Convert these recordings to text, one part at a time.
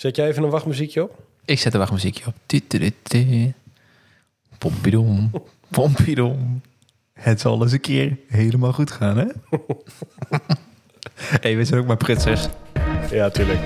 Zet jij even een wachtmuziekje op? Ik zet een wachtmuziekje op. Pompidom, pompidom. Het zal eens een keer helemaal goed gaan, hè? hey, we zijn ook maar prutsers. Ja, tuurlijk.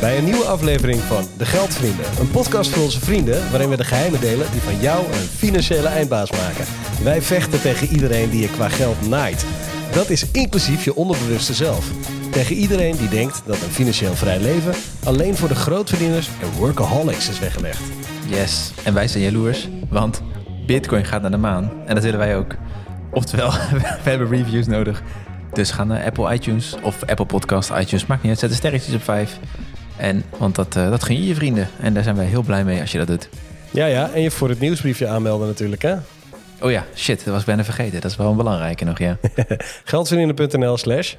Bij een nieuwe aflevering van De Geldvrienden. Een podcast voor onze vrienden waarin we de geheimen delen die van jou een financiële eindbaas maken. Wij vechten tegen iedereen die je qua geld naait. Dat is inclusief je onderbewuste zelf. Tegen iedereen die denkt dat een financieel vrij leven alleen voor de grootverdieners en workaholics is weggelegd. Yes, en wij zijn jaloers, want Bitcoin gaat naar de maan. En dat willen wij ook. Oftewel, we hebben reviews nodig. Dus ga naar Apple iTunes of Apple Podcast iTunes. Maakt niet uit, zet de sterretjes op 5. En, want dat, eh, dat gun je je vrienden. En daar zijn wij heel blij mee als je dat doet. Ja, ja, en je voor het nieuwsbriefje aanmelden natuurlijk, hè? Oh ja, shit, dat was bijna vergeten. Dat is wel een belangrijke nog, ja. Geldvrienden.nl slash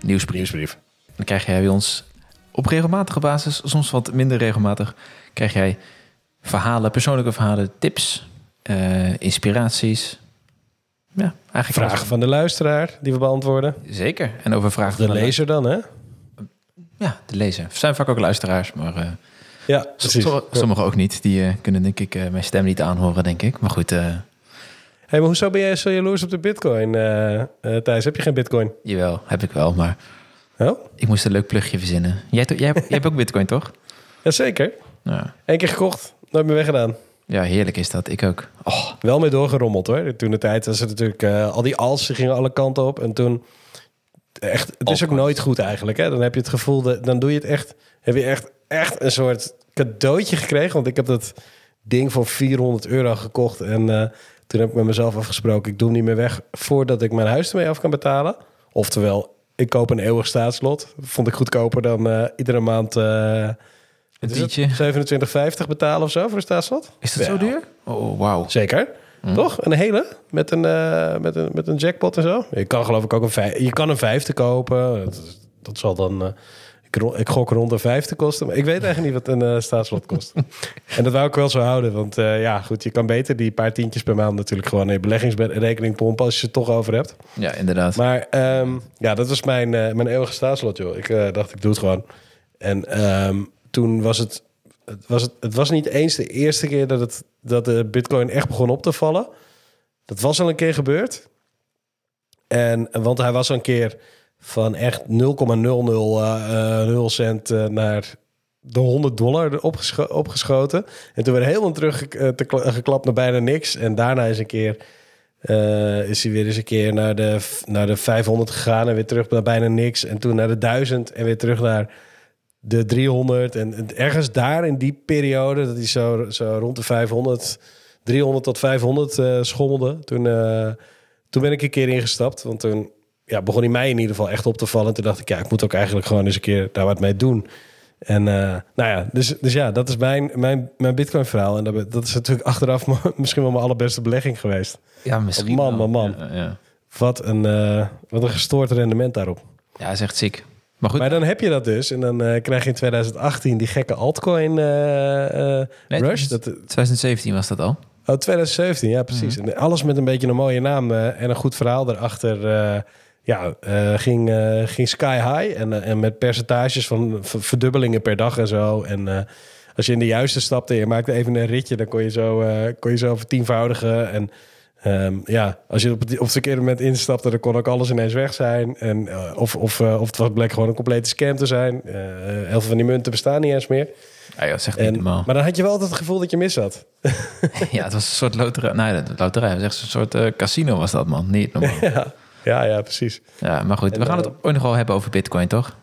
Nieuwsbrief. nieuwsbrief. Dan krijg jij bij ons op regelmatige basis, soms wat minder regelmatig, krijg jij verhalen, persoonlijke verhalen, tips, eh, inspiraties. Ja, eigenlijk Vragen van de luisteraar die we beantwoorden. Zeker. En over vragen De van lezer dan, hè? Ja, de lezer. We zijn vaak ook luisteraars, maar eh, Ja, sommigen ook niet. Die eh, kunnen denk ik eh, mijn stem niet aanhoren, denk ik. Maar goed, Hey, maar hoezo ben jij zo jaloers op de bitcoin, Thijs? Heb je geen bitcoin? jawel, heb ik wel. Maar Oh? ik moest een leuk plugje verzinnen. Jij, jij, hebt- jij hebt ook bitcoin, toch? Jazeker. Ja. Eén keer gekocht, nooit meer weggedaan. ja, heerlijk is dat. Ik ook. Oh, Wel mee doorgerommeld hoor. Toen de tijd was het natuurlijk... al die als die gingen alle kanten op. En toen... Echt, het is ook nooit goed eigenlijk. Hè? Dan heb je het gevoel... Dat, dan doe je het echt... Heb je echt, echt een soort cadeautje gekregen. Want ik heb dat ding voor 400 euro gekocht. En eh, toen heb ik met mezelf afgesproken... ik doe hem niet meer weg voordat ik mijn huis ermee af kan betalen. Oftewel, ik koop een eeuwig staatslot. Vond ik goedkoper dan eh, iedere maand... eh, een wat is het? tientje. 27,50 betalen of zo voor een staatslot? Is dat zo duur? Oh, wauw. Zeker. Mm. Toch? Een hele? Met een, eh, met, een, met een jackpot en zo? Je kan geloof ik ook een vijf... Je kan een vijfde kopen. Dat, is- dat zal dan... eh, ik, ik gok rond een vijfde kosten. Maar ik weet eigenlijk niet wat een eh, staatslot kost. en dat wou ik wel zo houden. Want eh, ja, goed. Je kan beter die paar tientjes per maand natuurlijk gewoon in je beleggingsrekening pompen... als je het toch over hebt. Ja, inderdaad. Maar ehm, ja, dat was mijn, eh, mijn eeuwige staatslot, joh. Ik eh, dacht, ik doe het gewoon. En ehm, toen was het, het, was het... Was niet eens de eerste keer dat, het, dat de bitcoin echt begon op te vallen. Dat was al een keer gebeurd. En, want hij was al een keer van echt 0,000 eh, eh, 0 cent eh, naar de 100 dollar opgescho- opgeschoten. En toen weer helemaal terug te kla- geklapt naar bijna niks. En daarna is een keer... is hij weer eens een keer naar de, naar de 500 gegaan en weer terug naar bijna niks. En toen naar de 1000 en weer terug naar de 300. En en ergens daar in die periode, dat hij zo, zo rond de 500, 300 tot 500 eh, schommelde. Toen, eh, toen ben ik een keer ingestapt. Want toen ja, begon hij mij in ieder geval echt op te vallen. En toen dacht ik, ja, ik moet ook eigenlijk gewoon eens een keer daar wat mee doen. En eh, nou ja, dus, dus ja, dat is mijn, mijn, mijn Bitcoin verhaal. En dat, dat is natuurlijk achteraf misschien wel mijn allerbeste belegging geweest. ja, misschien man, wel. man, man. Ja, ja. Wat een, wat een gestoord rendement daarop. ja, is echt ziek. Maar goed, Maar dan heb je dat dus. En dan eh, krijg je in 2018 die gekke altcoin eh, eh, Nee, rush. het Dat, 2017 was dat al. oh, 2017, ja precies. En alles met een beetje een mooie naam en een goed verhaal erachter. ja, ging, ging sky high. En, en met percentages van verdubbelingen per dag en zo. En als je in de juiste stapte en je maakte even een ritje... dan kon je zo, kon je zo vertienvoudigen. En ehm, ja, als je op het, op het verkeerde moment instapte... dan kon ook alles ineens weg zijn. En, eh, of, of, eh, of het was bleek gewoon een complete scam te zijn. Eh, heel veel van die munten bestaan niet eens meer. Ja, dat is echt niet En, normaal. maar dan had je wel altijd het gevoel dat je mis had. ja, het was een soort loterij. Nee, loterij het was echt een soort casino was dat, man. Niet normaal. ja, ja, ja, precies. ja, maar goed. En, We gaan het ooit nog wel hebben over bitcoin, toch?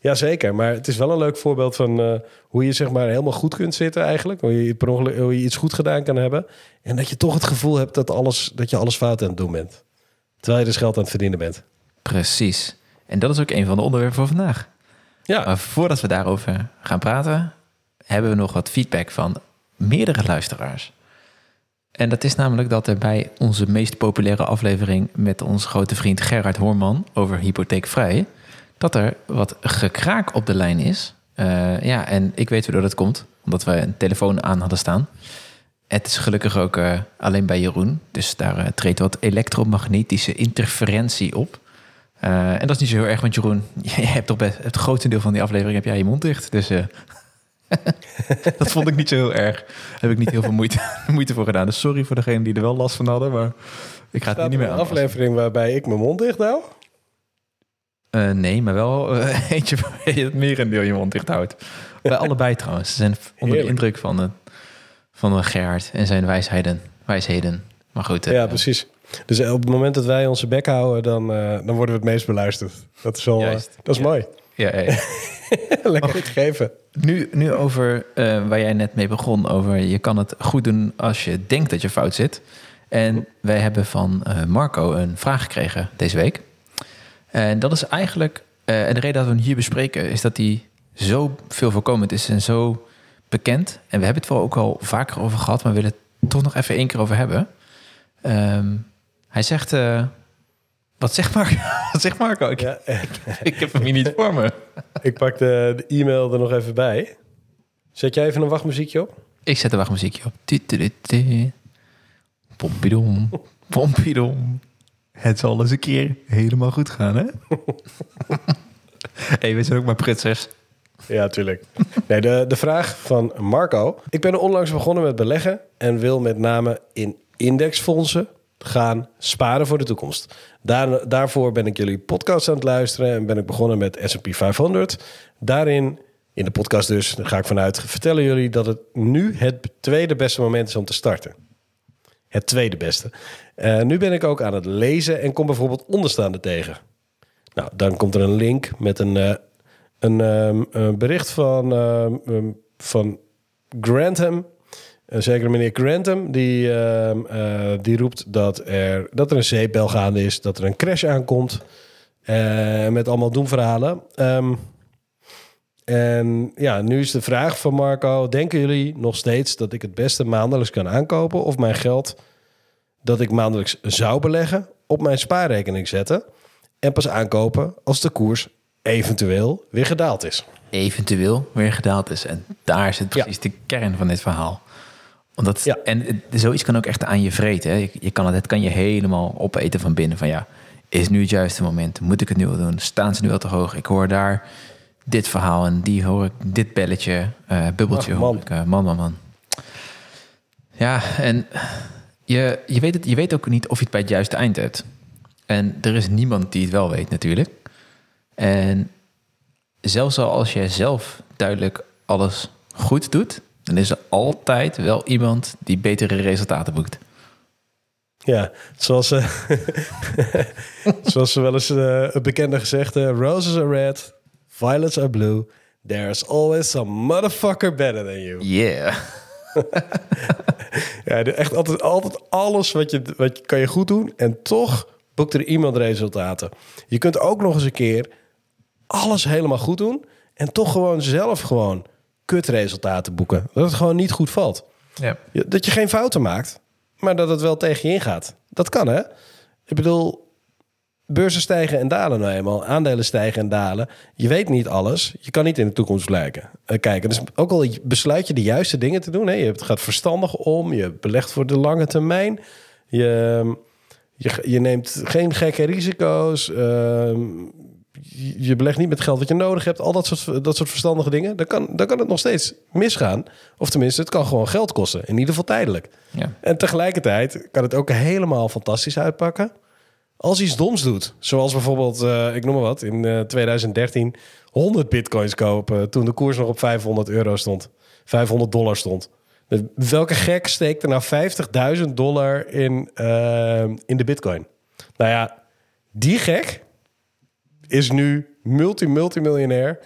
Jazeker, maar het is wel een leuk voorbeeld van eh, hoe je zeg maar helemaal goed kunt zitten eigenlijk. Hoe je, per ongeluk, hoe je iets goed gedaan kan hebben. En dat je toch het gevoel hebt dat, alles, dat je alles fout aan het doen bent. Terwijl je dus geld aan het verdienen bent. Precies. En dat is ook een van de onderwerpen voor vandaag. Ja, Maar voordat we daarover gaan praten, hebben we nog wat feedback van meerdere luisteraars. En dat is namelijk dat er bij onze meest populaire aflevering met onze grote vriend Gerard Hoorman over hypotheekvrij, dat er wat gekraak op de lijn is. Eh, ja, en ik weet waardoor dat komt. Omdat we een telefoon aan hadden staan. Het is gelukkig ook eh, alleen bij Jeroen. Dus daar eh, treedt wat elektromagnetische interferentie op. En dat is niet zo heel erg, want Jeroen, je hebt toch best het grootste deel van die aflevering heb jij je mond dicht. Dus dat vond ik niet zo heel erg. Daar heb ik niet heel veel moeite, moeite voor gedaan. Dus sorry voor degenen die er wel last van hadden, maar ik ga het niet er meer een aan. aflevering waarbij ik mijn mond dicht hou? Nee, maar wel eh, eentje waar je het merendeel je mond dicht houdt. Bij allebei trouwens. Ze zijn onder de indruk van, de, van de Gerard en zijn wijsheden. wijsheden. Maar goed, eh, Ja, precies. Dus op het moment dat wij onze bek houden, dan, eh, dan worden we het meest beluisterd. Dat is wel, eh, dat is Ja. mooi. Ja, ja, ja. Lekker gegeven. Nu, nu over eh, waar jij net mee begon, over je kan het goed doen als je denkt dat je fout zit. En wij hebben van eh, Marco een vraag gekregen deze week. En dat is eigenlijk, eh, en de reden dat we hem hier bespreken, is dat hij zo veel voorkomend is en zo bekend. En we hebben het wel ook al vaker over gehad, maar we willen het toch nog even één keer over hebben. Ehm, hij zegt, eh, wat zegt Marco? wat zegt Marco? Ik, Ja, eh, ik heb hem hier niet voor me. ik pak de, de e-mail er nog even bij. Zet jij even een wachtmuziekje op? Ik zet er wachtmuziekje op. Pompidom, pompidom. Het zal eens een keer helemaal goed gaan, hè? hey, we zijn ook maar prutsers. Ja, tuurlijk. Nee, de, de vraag van Marco. Ik ben onlangs begonnen met beleggen en wil met name in indexfondsen gaan sparen voor de toekomst. Daar, daarvoor ben ik jullie podcast aan het luisteren en ben ik begonnen met S&P 500. Daarin, in de podcast dus, daar ga ik vanuit, vertellen jullie dat het nu het tweede beste moment is om te starten. Het tweede beste. Eh, nu ben ik ook aan het lezen en kom bijvoorbeeld onderstaande tegen. Nou, dan komt er een link met een, eh, een, ehm, een bericht van, ehm, ehm, van Grantham. Een zekere meneer Grantham, die, eh, die roept dat er, dat er een zeepbel gaande is, dat er een crash aankomt. met allemaal doemverhalen. Ehm, en ja, nu is de vraag van Marco: denken jullie nog steeds dat ik het beste maandelijks kan aankopen of mijn geld dat ik maandelijks zou beleggen op mijn spaarrekening zetten en pas aankopen als de koers eventueel weer gedaald is? Eventueel weer gedaald is. En daar zit precies de kern van dit verhaal. Omdat, Ja. En zoiets kan ook echt aan je vreten. Hè? Je, je kan het, het kan je helemaal opeten van binnen. Van ja, is nu het juiste moment? Moet ik het nu wel doen? Staan ze nu wel te hoog? Ik hoor daar dit verhaal en die hoor ik dit belletje, eh, bubbeltje. Ach, hoor man. ik, eh, man, man, man. Ja, en je, je, weet het, je weet ook niet of je het bij het juiste eind hebt. En er is niemand die het wel weet natuurlijk. En zelfs al als jij zelf duidelijk alles goed doet, dan is er altijd wel iemand die betere resultaten boekt. Ja, zoals, eh, zoals ze wel eens eh, het bekende gezegde: Roses are red, violets are blue. There's always some motherfucker better than you. Yeah. Ja, echt altijd, altijd alles wat je, wat je kan je goed doen en toch boekt er iemand resultaten. Je kunt ook nog eens een keer alles helemaal goed doen en toch gewoon zelf gewoon kutresultaten boeken. Dat het gewoon niet goed valt. ja. Dat je geen fouten maakt, maar dat het wel tegen je ingaat. Dat kan, hè? Ik bedoel, beurzen stijgen en dalen nou eenmaal. Aandelen stijgen en dalen. Je weet niet alles. Je kan niet in de toekomst blijken. Eh, kijken. Dus ook al besluit je de juiste dingen te doen. Hè? Je gaat verstandig om. Je belegt voor de lange termijn. Je, je, je neemt geen gekke risico's. Ehm, je je belegt niet met geld wat je nodig hebt. Al dat soort, dat soort verstandige dingen. Dan kan, dan kan het nog steeds misgaan. Of tenminste, het kan gewoon geld kosten. In ieder geval tijdelijk. ja. En tegelijkertijd kan het ook helemaal fantastisch uitpakken. Als iets doms doet. Zoals bijvoorbeeld, eh, ik noem maar wat, in eh, 2013 100 bitcoins kopen. Toen de koers nog op 500 euro stond. 500 dollar stond. Dus welke gek steekt er nou 50.000 dollar in, eh, in de bitcoin? Nou ja, die gek is nu multi-multimiljonair.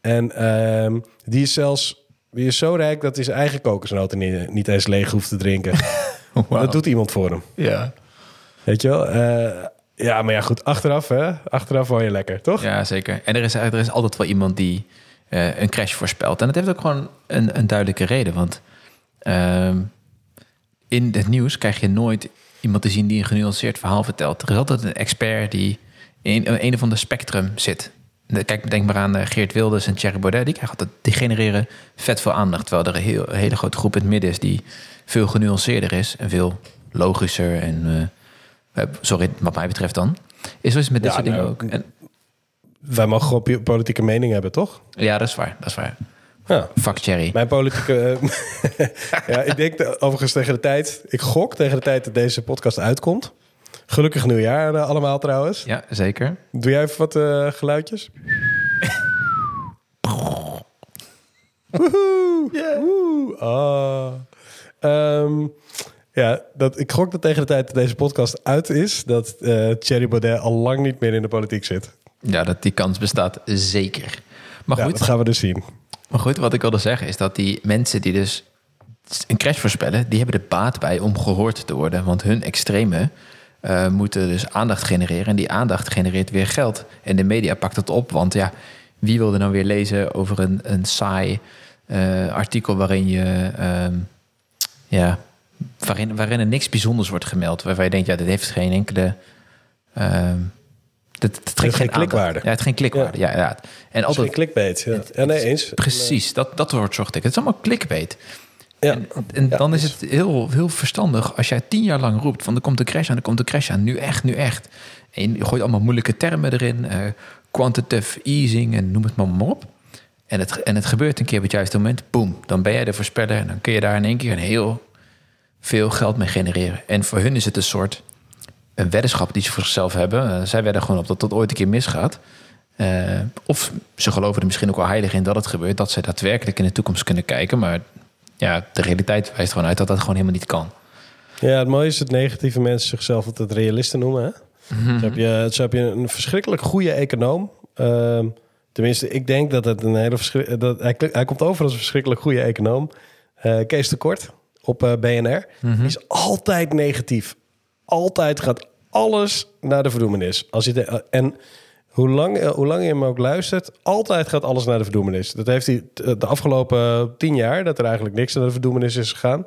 En ehm, die is zelfs die is zo rijk dat hij zijn eigen kokosnoten niet, niet eens leeg hoeft te drinken. Wauw. Dat doet iemand voor hem. Ja. Weet je wel? Eh, ja, maar ja, goed. Achteraf, hè? Achteraf word je lekker, toch? ja, zeker. En er is, er is altijd wel iemand die eh, een crash voorspelt. En dat heeft ook gewoon een, een duidelijke reden. Want ehm, in het nieuws krijg je nooit iemand te zien die een genuanceerd verhaal vertelt. Er is altijd een expert die in een of ander spectrum zit. Kijk, denk maar aan eh, Geert Wilders en Thierry Baudet. Die, krijgen altijd, die genereren vet veel aandacht. Terwijl er een, heel, een hele grote groep in het midden is die veel genuanceerder is en veel logischer. En, sorry, wat mij betreft dan. Is zoals met dit Ja, soort dingen nou, ook. En, Wij mogen gewoon po- politieke mening hebben, toch? ja, dat is waar. Dat is waar. Ja. Fuck Thierry. Mijn politieke... ja, ik denk de- overigens tegen de tijd... Ik gok tegen de tijd dat deze podcast uitkomt. Gelukkig nieuwjaar eh, allemaal trouwens. Ja, zeker. Doe jij even wat eh, geluidjes? Woehoe. Woe. Ah. Ehm, ja, dat, ik gok dat tegen de tijd dat deze podcast uit is... dat eh Thierry Baudet al lang niet meer in de politiek zit. Ja, dat die kans bestaat zeker. Maar Ja, goed, dat gaan we dus zien. Maar goed, wat ik wilde zeggen is dat die mensen die dus een crash voorspellen, die hebben er baat bij om gehoord te worden. Want hun extreme eh, moeten dus aandacht genereren. En die aandacht genereert weer geld. En de media pakt het op. Want ja, wie wil er nou weer lezen over een, een saai eh, artikel waarin je. ehm, ja, waarin, waarin er niks bijzonders wordt gemeld. Waarvan je denkt, ja, dit heeft geen enkele. ehm dit, het trekt geen klikwaarde. Ja, het geen klikwaarde. Ja, ja. En Altijd altijd clickbait. Ja, ja nee, eens. Precies, dat, dat woord zocht ik. Het is allemaal clickbait. Ja. En, en Ja, dan is dus- het heel, heel verstandig als jij tien jaar lang roept van er komt een crash aan, er komt een crash aan, nu echt, nu echt. En je gooit allemaal moeilijke termen erin, eh, quantitative easing en noem het maar, maar op. En het, en het gebeurt een keer op het juiste moment, boom, dan ben jij de voorspeller en dan kun je daar in één keer een heel veel geld mee genereren. En voor hun is het een soort een weddenschap die ze voor zichzelf hebben. Eh, zij wedden gewoon op dat dat ooit een keer misgaat. Eh, of ze geloven er misschien ook wel heilig in dat het gebeurt, dat ze daadwerkelijk in de toekomst kunnen kijken. Maar ja, de realiteit wijst gewoon uit dat dat gewoon helemaal niet kan. Ja, het mooie is dat negatieve mensen zichzelf altijd realisten noemen. Hè? Zo, heb je, zo heb je een verschrikkelijk goede econoom. Ehm, tenminste, ik denk dat het een hele dat hij, hij komt over als een verschrikkelijk goede econoom. Eh, Kees de Kort op eh, BNR. Die is altijd negatief. Altijd gaat alles naar de verdoemenis. Als je de, en hoe lang, eh, hoe lang je hem ook luistert, altijd gaat alles naar de verdoemenis. Dat heeft hij de afgelopen tien jaar, dat er eigenlijk niks naar de verdoemenis is gegaan.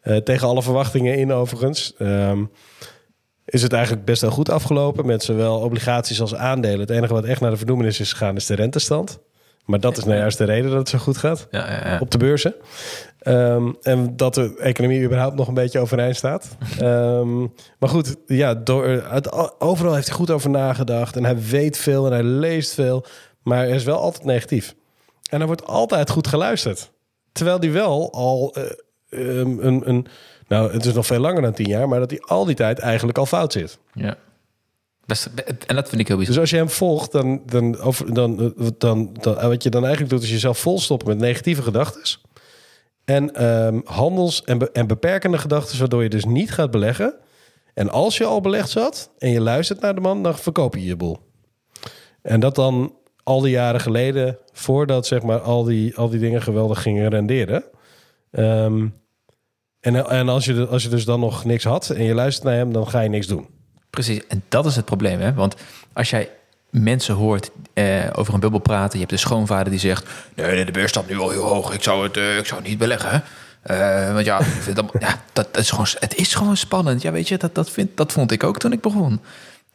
Eh, tegen alle verwachtingen in overigens. Ehm, is het eigenlijk best wel goed afgelopen met zowel obligaties als aandelen. Het enige wat echt naar de verdoemenis is gegaan is de rentestand. Maar dat is nou juist de reden dat het zo goed gaat Ja, ja, ja. op de beurzen. Ehm, en dat de economie überhaupt nog een beetje overeind staat. Ehm, maar goed, ja, door, uit, overal heeft hij goed over nagedacht. En hij weet veel en hij leest veel. Maar hij is wel altijd negatief. En er wordt altijd goed geluisterd. Terwijl die wel al eh, ehm, een, een... Nou, het is nog veel langer dan tien jaar... maar dat hij al die tijd eigenlijk al fout zit. ja. Best, en dat vind ik heel bijzonder. Dus als je hem volgt, dan, dan, over, dan, eh, dan, dan, en wat je dan eigenlijk doet, is jezelf volstoppen met negatieve gedachten. En ehm, handels- en, be- en beperkende gedachten, waardoor je dus niet gaat beleggen. En als je al belegd zat en je luistert naar de man, dan verkoop je je boel. En dat dan al die jaren geleden, voordat zeg maar al die, al die dingen geweldig gingen renderen. Ehm, en en als, je, als je dus dan nog niks had en je luistert naar hem, dan ga je niks doen. Precies, en dat is het probleem. Hè? Want als jij mensen hoort eh, over een bubbel praten... je hebt een schoonvader die zegt... nee, nee, de beurs staat nu al heel hoog, ik zou het, eh, ik zou het niet beleggen. Eh, want ja, dat, ja dat, dat is gewoon, het is gewoon spannend. Ja, weet je, dat, dat, vind, dat vond ik ook toen ik begon.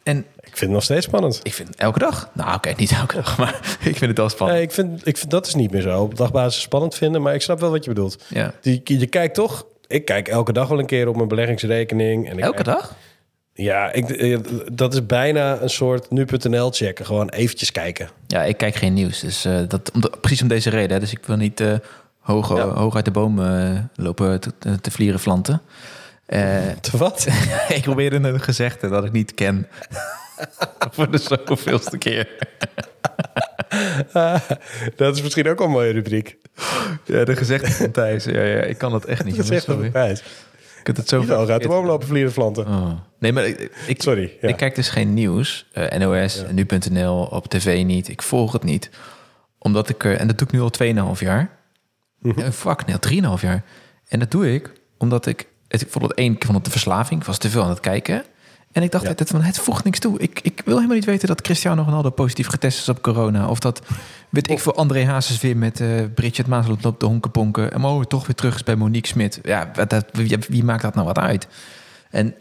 En Ik vind het nog steeds spannend. ik vind elke dag... Nou, oké, niet elke dag, maar ik vind het wel spannend. Nee, ik vind, ik vind dat is niet meer zo. Op dagbasis spannend vinden, maar ik snap wel wat je bedoelt. Ja. Je, je kijkt toch. Ik kijk elke dag wel een keer op mijn beleggingsrekening. En ik Elke kijk- dag? Ja, ik, eh, dat is bijna een soort nu.nl checken. Gewoon eventjes kijken. Ja, ik kijk geen nieuws. Dus eh, dat, om de- precies om deze reden. Hè. Dus ik wil niet eh, hoog, Ja. hoog uit de boom lopen te, te- vlieren flanten. Te wat? ik probeerde een gezegde dat ik niet ken. Voor de zoveelste keer. dat is misschien ook wel een mooie rubriek. Ja, de gezegde van Thijs. Ja, ja, ik kan dat echt niet. Dat jongens, zegt heb het zo de boom lopen vliegen planten. Oh. Nee, maar ik, ik, Sorry. Ja. ik kijk dus geen nieuws. eh, NOS, nu.nl, op tv niet. Ik volg het niet. Omdat ik er... En dat doe ik nu al 2,5 jaar. Mhm. Eh, Fuck, nee, al 3,5 jaar. En dat doe ik omdat ik... Het, ik vond het één, vond het de verslaving. Ik was te veel aan het kijken. En ik dacht Ja. altijd van, het voegt niks toe. Ik, ik wil helemaal niet weten dat Cristiano Ronaldo positief getest is op corona. Of dat, weet ik veel, André Hazes weer met eh Bridget Maas loopt de honkenponken. En oh, toch weer terug is bij Monique Smit. Ja, dat, wie, wie maakt dat nou wat uit? En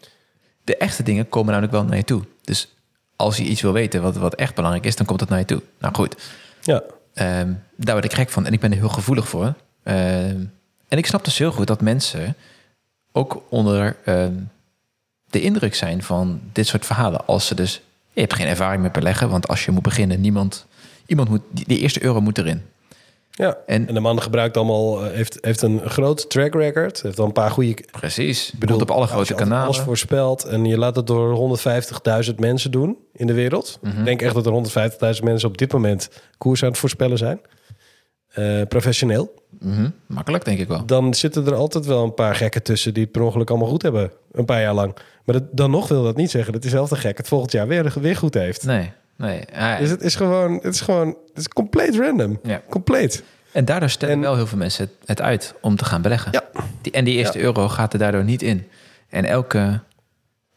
de echte dingen komen namelijk wel naar je toe. Dus als je iets wil weten wat, wat echt belangrijk is, dan komt het naar je toe. Nou goed, Ja, Ehm, daar word ik gek van en ik ben er heel gevoelig voor. Ehm, en ik snap dus heel goed dat mensen ook onder ehm, de indruk zijn van dit soort verhalen. Als ze dus, je hebt geen ervaring met beleggen, want als je moet beginnen, niemand, iemand moet, die, die eerste euro moet erin. ja. En En de man gebruikt allemaal, eh, heeft, heeft een groot track record. Heeft al een paar goede precies, bedoelt op alle als grote je kanalen. Alles voorspelt en je laat het door 150.000 mensen doen in de wereld. Mhm. Ik denk echt dat er 150.000 mensen op dit moment koers aan het voorspellen zijn. Eh, professioneel. Mhm, Makkelijk, denk ik wel. Dan zitten er altijd wel een paar gekken tussen die het per ongeluk allemaal goed hebben. Een paar jaar lang. Maar dat, dan nog wil dat niet zeggen dat diezelfde gek het volgend jaar weer, weer goed heeft. Nee, nee. Ah, Dus het is gewoon, het is gewoon, het is compleet random. Ja. Compleet. En daardoor stellen En- wel heel veel mensen het, het uit om te gaan beleggen. Ja. Die, en die eerste euro gaat er daardoor niet in. En elke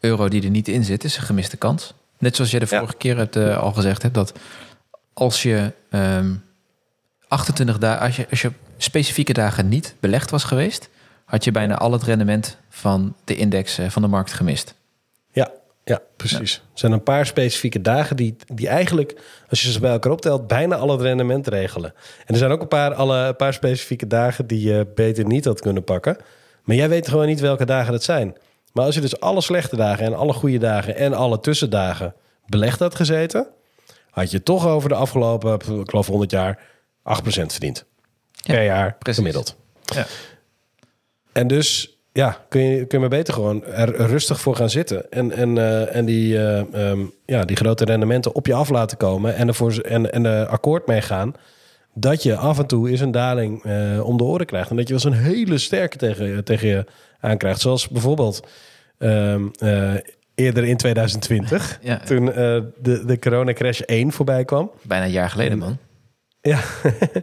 euro die er niet in zit, is een gemiste kans. Net zoals jij de Ja. vorige keer het, eh, al gezegd hebt, dat als je ehm 28 dagen, als je, als je specifieke dagen niet belegd was geweest, had je bijna al het rendement van de index eh, van de markt gemist. Ja, ja precies. Er zijn een paar specifieke dagen die, die eigenlijk, als je ze bij elkaar optelt, bijna al het rendement regelen. En er zijn ook een paar, alle, een paar specifieke dagen die je beter niet had kunnen pakken. Maar jij weet gewoon niet welke dagen dat zijn. Maar als je dus alle slechte dagen en alle goede dagen en alle tussendagen belegd had gezeten, had je toch over de afgelopen, ik geloof 100 jaar, 8% verdiend. Ja, per jaar precies. gemiddeld. Ja. En dus ja, kun je, kun je maar beter gewoon er rustig voor gaan zitten. En, en, eh, en die, eh, ehm, ja, die grote rendementen op je af laten komen. En, ervoor, en, en er akkoord mee gaan. Dat je af en toe eens een daling eh, om de oren krijgt. En dat je wel eens een hele sterke tegen, tegen je aankrijgt. Zoals bijvoorbeeld ehm, eh, eerder in 2020. Ja. Toen de, de coronacrash 1 voorbij kwam. Bijna een jaar geleden, man. Ja,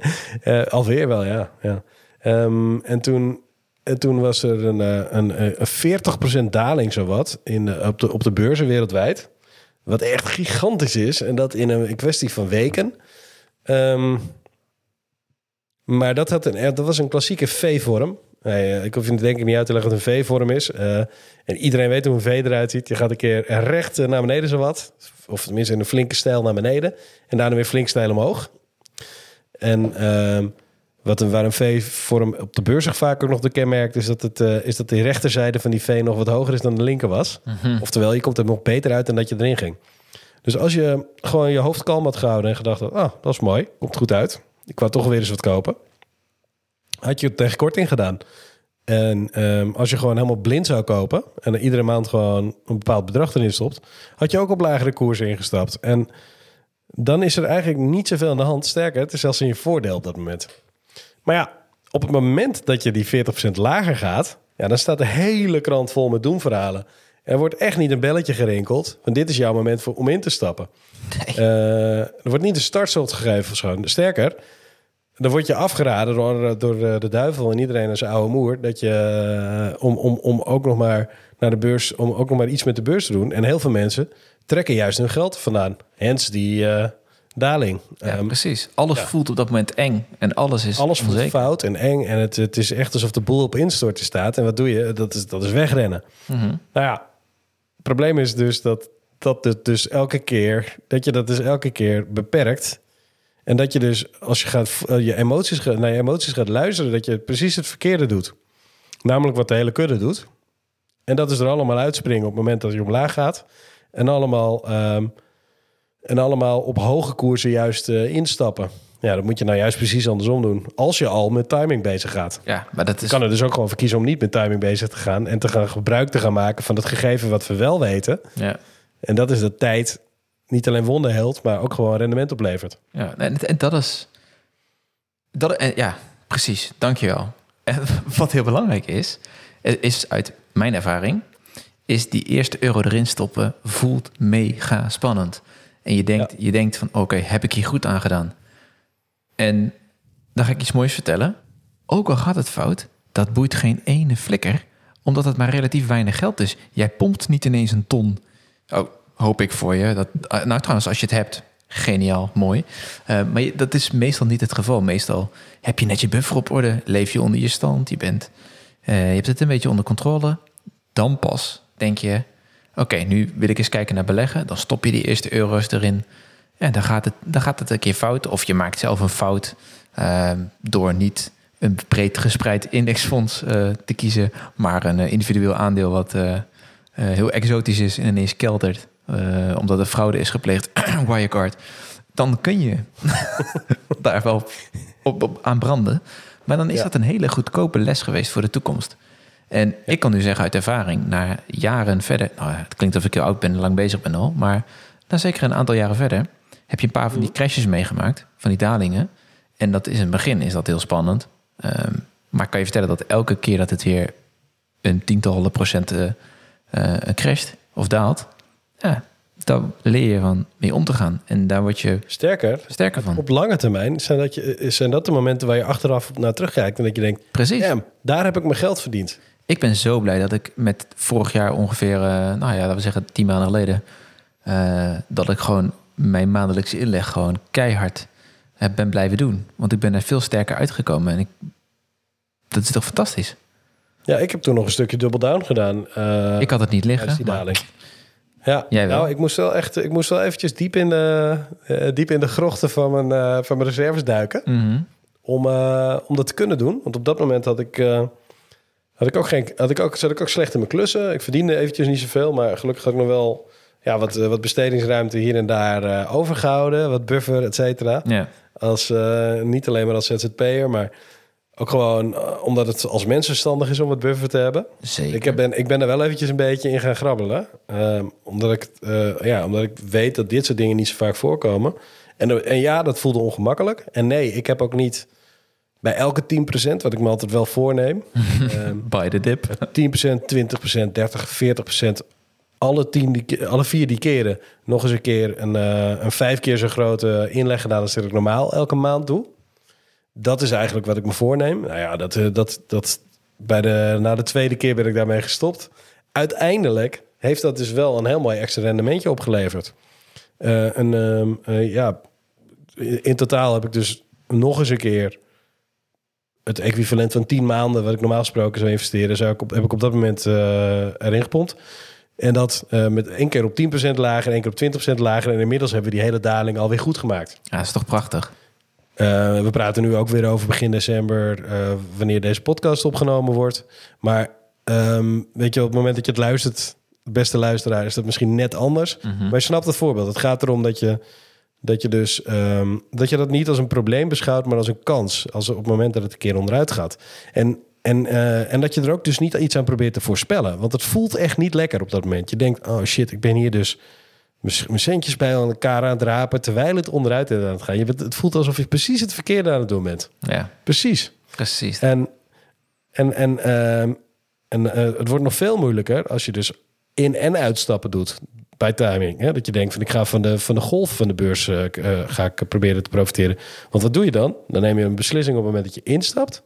alweer wel, ja. ja. Ehm, en, toen, en toen was er een, eh, een, eh, een 40% daling zowat in op, de, op de beurzen wereldwijd. Wat echt gigantisch is. En dat in een kwestie van weken. Ehm, maar dat, had een, dat was een klassieke V-vorm. Nee, eh, ik hoef je denk ik niet uit te leggen wat een V-vorm is. Eh, en iedereen weet hoe een V eruit ziet. Je gaat een keer recht eh, naar beneden zowat. Of tenminste in een flinke stijl naar beneden. En daarna weer flink stijl omhoog. En ehm, wat een, waar een V-vorm op de beurs zich vaak ook nog de kenmerkt... is dat, het, eh, is dat de rechterzijde van die V nog wat hoger is dan de linker was. Oftewel, je komt er nog beter uit dan dat je erin ging. Dus als je gewoon je hoofd kalm had gehouden en gedacht... had, ah, dat is mooi, komt goed uit. Ik wou toch weer eens wat kopen. Had je het tegen korting gedaan. En ehm, als je gewoon helemaal blind zou kopen... en er iedere maand gewoon een bepaald bedrag erin stopt... had je ook op lagere koersen ingestapt. En dan is er eigenlijk niet zoveel aan de hand. Sterker, het is zelfs in je voordeel op dat moment. Maar ja, op het moment dat je die 40% lager gaat... Ja, dan staat de hele krant vol met doemverhalen. Er wordt echt niet een belletje gerinkeld. Want dit is jouw moment voor, om in te stappen. Eh, er wordt niet de startschot gegeven of zo. Sterker, dan word je afgeraden door, door eh, de duivel en iedereen en zijn oude moer... Dat je, eh, om, om, om ook nog maar naar de beurs, om ook nog maar iets met de beurs te doen. En heel veel mensen trekken juist hun geld vandaan. Hens die eh, daling. Ja, Ehm, precies. Alles voelt op dat moment eng. En alles is alles voelt onzeker. fout en eng. En het, het is echt alsof de boel op instorten staat. En wat doe je? Dat is, dat is wegrennen. Mhm. Nou ja, het probleem is dus dat, dat het dus elke keer... dat je dat dus elke keer beperkt. En dat je dus, als je gaat, eh, je emoties, naar je emoties gaat luisteren... dat je precies het verkeerde doet. Namelijk wat de hele kudde doet. En dat is er allemaal uitspringen op het moment dat je omlaag gaat. En allemaal, ehm, en allemaal op hoge koersen juist eh, instappen. Ja, dat moet je nou juist precies andersom doen. Als je al met timing bezig gaat. Ja, maar dat Je is... kan er dus ook gewoon voor kiezen om niet met timing bezig te gaan... en te gaan gebruik te gaan maken van het gegeven wat we wel weten. Ja, En dat is dat tijd niet alleen wonden heelt, maar ook gewoon rendement oplevert. ja. En, en dat is... Dat, en, ja, precies. Dankjewel. En wat heel belangrijk is, is uit mijn ervaring... is die eerste euro erin stoppen voelt mega spannend. En je denkt, je denkt van, oké, heb ik hier goed aan gedaan? En dan ga ik iets moois vertellen. Ook al gaat het fout, dat boeit geen ene flikker... omdat het maar relatief weinig geld is. Jij pompt niet ineens een ton. Oh, hoop ik voor je. Dat, ah, nou, trouwens, als je het hebt, geniaal, mooi. Eh, maar je- dat is meestal niet het geval. Meestal heb je net je buffer op orde, leef je onder je stand, je, bent, eh, je hebt het een beetje onder controle. Dan pas denk je, oké, nu wil ik eens kijken naar beleggen. Dan stop je die eerste euro's erin. En dan gaat het, dan gaat het een keer fout. Of je maakt zelf een fout uh, door niet een breed gespreid indexfonds uh, te kiezen, maar een uh, individueel aandeel wat uh, heel exotisch is en ineens keltert, omdat er fraude is gepleegd, Wirecard. Dan kun je daar wel op, op, aan branden. Maar dan is ja. dat een hele goedkope les geweest voor de toekomst. En ik kan nu zeggen uit ervaring, na jaren verder, nou, het klinkt alsof ik heel oud ben en lang bezig ben al, maar na zeker een aantal jaren verder heb je een paar van die crashes meegemaakt, van die dalingen. En dat is in het begin is dat heel spannend. Um, maar kan je vertellen dat elke keer dat het weer een tientallen procent uh, uh, crasht of daalt, ja, daar leer je van mee om te gaan. En daar word je sterker, sterker van. Op lange termijn zijn dat, je, zijn dat de momenten waar je achteraf naar terugkijkt en dat je denkt, precies, daar heb ik mijn geld verdiend. Ik ben zo blij dat ik met vorig jaar ongeveer, uh, nou ja, laten we zeggen tien maanden geleden, dat ik gewoon mijn maandelijkse inleg gewoon keihard heb, ben blijven doen. Want ik ben er veel sterker uitgekomen. En ik, dat is toch fantastisch? Ja, ik heb toen nog een stukje double down gedaan. Uh, ik had het niet liggen. Die daling. Ja, Jij wel. nou, ik moest wel echt, ik moest wel eventjes diep in de, uh, diep in de grochten van mijn, van mijn reserves duiken. Mm -hmm. om, om dat te kunnen doen. Want op dat moment had ik, had ik ook geen, had ik ook, zat ik ook slecht in mijn klussen. Ik verdiende eventjes niet zoveel, maar gelukkig had ik nog wel ja, wat, wat bestedingsruimte hier en daar overgehouden. Wat buffer, et cetera. Ja. Als, uh, niet alleen maar als ZZP'er, maar ook gewoon uh, omdat het als mens verstandig is om het buffer te hebben. Zeker. Ik, heb, ben, ik ben er wel eventjes een beetje in gaan grabbelen. Omdat, ik, ja, omdat ik weet dat dit soort dingen niet zo vaak voorkomen. En, en ja, dat voelde ongemakkelijk. En nee, ik heb ook niet bij elke 10%, wat ik me altijd wel voorneem. By the dip. 10%, 20%, 30, 40% alle, tien die, alle vier die keren nog eens een keer een, uh, een vijf keer zo grote inleg gedaan als dat ik normaal elke maand doe. Dat is eigenlijk wat ik me voorneem. Nou ja, dat, uh, dat, dat bij de, na de tweede keer ben ik daarmee gestopt. Uiteindelijk heeft dat dus wel een heel mooi extra rendementje opgeleverd. Uh, een, ja, in totaal heb ik dus nog eens een keer het equivalent van 10 maanden, wat ik normaal gesproken zou investeren, zou ik op, heb ik op dat moment erin gepompt. En dat uh, met één keer op 10% lager, één keer op 20% lager. En inmiddels hebben we die hele daling alweer goed gemaakt. Ja, dat is toch prachtig? Uh, we praten nu ook weer over begin december, uh, wanneer deze podcast opgenomen wordt. Maar um, weet je, op het moment dat je het luistert, beste luisteraar, is dat misschien net anders. Mhm. Maar je snapt het voorbeeld. Het gaat erom dat je dat je dus um, dat je dat niet als een probleem beschouwt, maar als een kans. Als op het moment dat het een keer onderuit gaat. En en, uh, en dat je er ook dus niet iets aan probeert te voorspellen. Want het voelt echt niet lekker op dat moment. Je denkt, oh shit, ik ben hier dus mijn centjes bij elkaar aan het rapen... terwijl het onderuit is aan het gaan. Je bent, het voelt alsof je precies het verkeerde aan het doen bent. Ja. Precies. Precies. En, en, en, uh, en uh, het wordt nog veel moeilijker als je dus in- en uitstappen doet bij timing. Hè? Dat je denkt van ik ga van de, van de golf van de beurs uh, ga ik proberen te profiteren. Want wat doe je dan? Dan neem je een beslissing op het moment dat je instapt.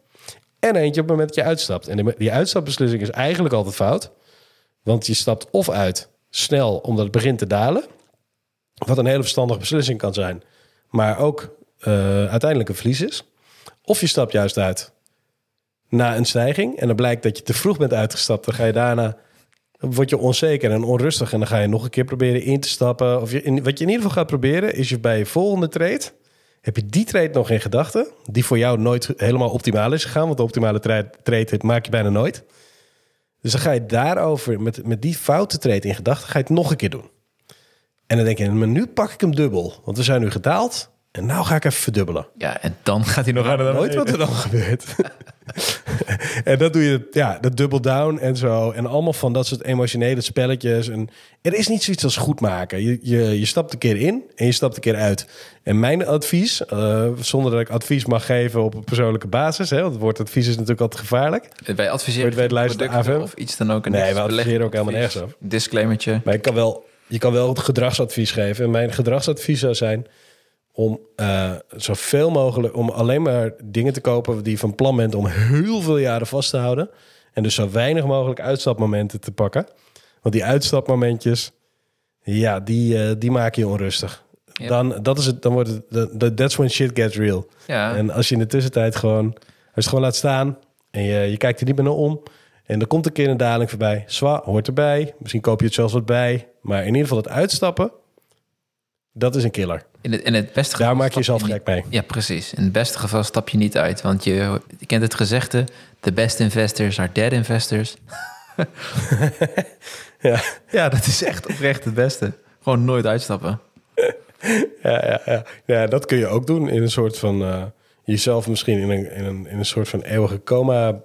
En eentje op het moment dat je uitstapt. En die uitstapbeslissing is eigenlijk altijd fout. Want je stapt of uit snel omdat het begint te dalen. Wat een hele verstandige beslissing kan zijn. Maar ook uh, uiteindelijk een verlies is. Of je stapt juist uit na een stijging. En dan blijkt dat je te vroeg bent uitgestapt. Dan ga je daarna word je onzeker en onrustig. En dan ga je nog een keer proberen in te stappen. Of je, in, wat je in ieder geval gaat proberen, is je bij je volgende trade heb je die trade nog in gedachten, die voor jou nooit helemaal optimaal is gegaan, want de optimale trade, trade maak je bijna nooit. Dus dan ga je daarover, met, met die foute trade in gedachten, ga je het nog een keer doen. En dan denk je, maar nu pak ik hem dubbel, want we zijn nu gedaald. En nou ga ik even verdubbelen. Ja, en dan gaat hij nog aan de Nooit wat er dan gebeurt. en dat doe je, ja, dat double down en zo. En allemaal van dat soort emotionele spelletjes. En er is niet zoiets als goed maken. Je, je, je stapt een keer in en je stapt een keer uit. En mijn advies, uh, zonder dat ik advies mag geven op een persoonlijke basis, hè, want het woord advies is natuurlijk altijd gevaarlijk. Wij adviseren weet, luisteren of iets dan ook. En nee, we adviseren ook helemaal nergens af. Disclaimertje. Maar je kan wel, je kan wel het gedragsadvies geven. En mijn gedragsadvies zou zijn om uh, zoveel mogelijk, om alleen maar dingen te kopen die van plan bent om heel veel jaren vast te houden. En dus zo weinig mogelijk uitstapmomenten te pakken. Want die uitstapmomentjes, ja, die, uh, die maken je onrustig. Yep. Dan, dat is het, dan wordt het, that's when shit gets real. Ja. En als je in de tussentijd gewoon, als je het gewoon laat staan en je, je kijkt er niet meer naar om. En er komt een keer een daling voorbij. Zwa, hoort erbij. Misschien koop je het zelfs wat bij. Maar in ieder geval het uitstappen, dat is een killer. In het, in het beste Daar maak je jezelf gek mee. Ja, precies. In het beste geval stap je niet uit. Want je, je kent het gezegde... The best investors are dead investors. Ja, Ja, dat is echt oprecht het beste. Gewoon nooit uitstappen. ja, ja, ja. ja dat kun je ook doen in een soort van... eh, jezelf misschien in een, in, een, in een soort van eeuwige coma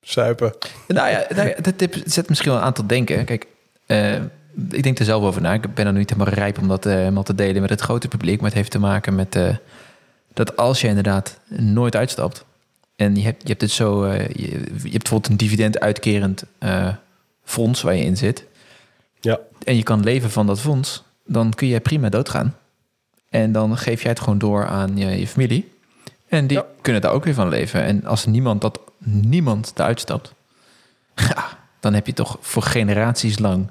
zuipen. Nou ja, nou ja, dat tip zet misschien wel aan tot denken. Kijk, eh, ik denk er zelf over na. Ik ben er nu niet helemaal rijp om dat eh, helemaal te delen met het grote publiek. Maar het heeft te maken met eh, dat als je inderdaad nooit uitstapt... en je hebt, je hebt het zo... eh, je, je hebt bijvoorbeeld een dividend uitkerend fonds waar je in zit... Ja, en je kan leven van dat fonds... dan kun je prima doodgaan. En dan geef jij het gewoon door aan je, je familie... En die Ja. kunnen daar ook weer van leven. En als niemand, dat, niemand eruit stapt, ja, dan heb je toch voor generaties lang.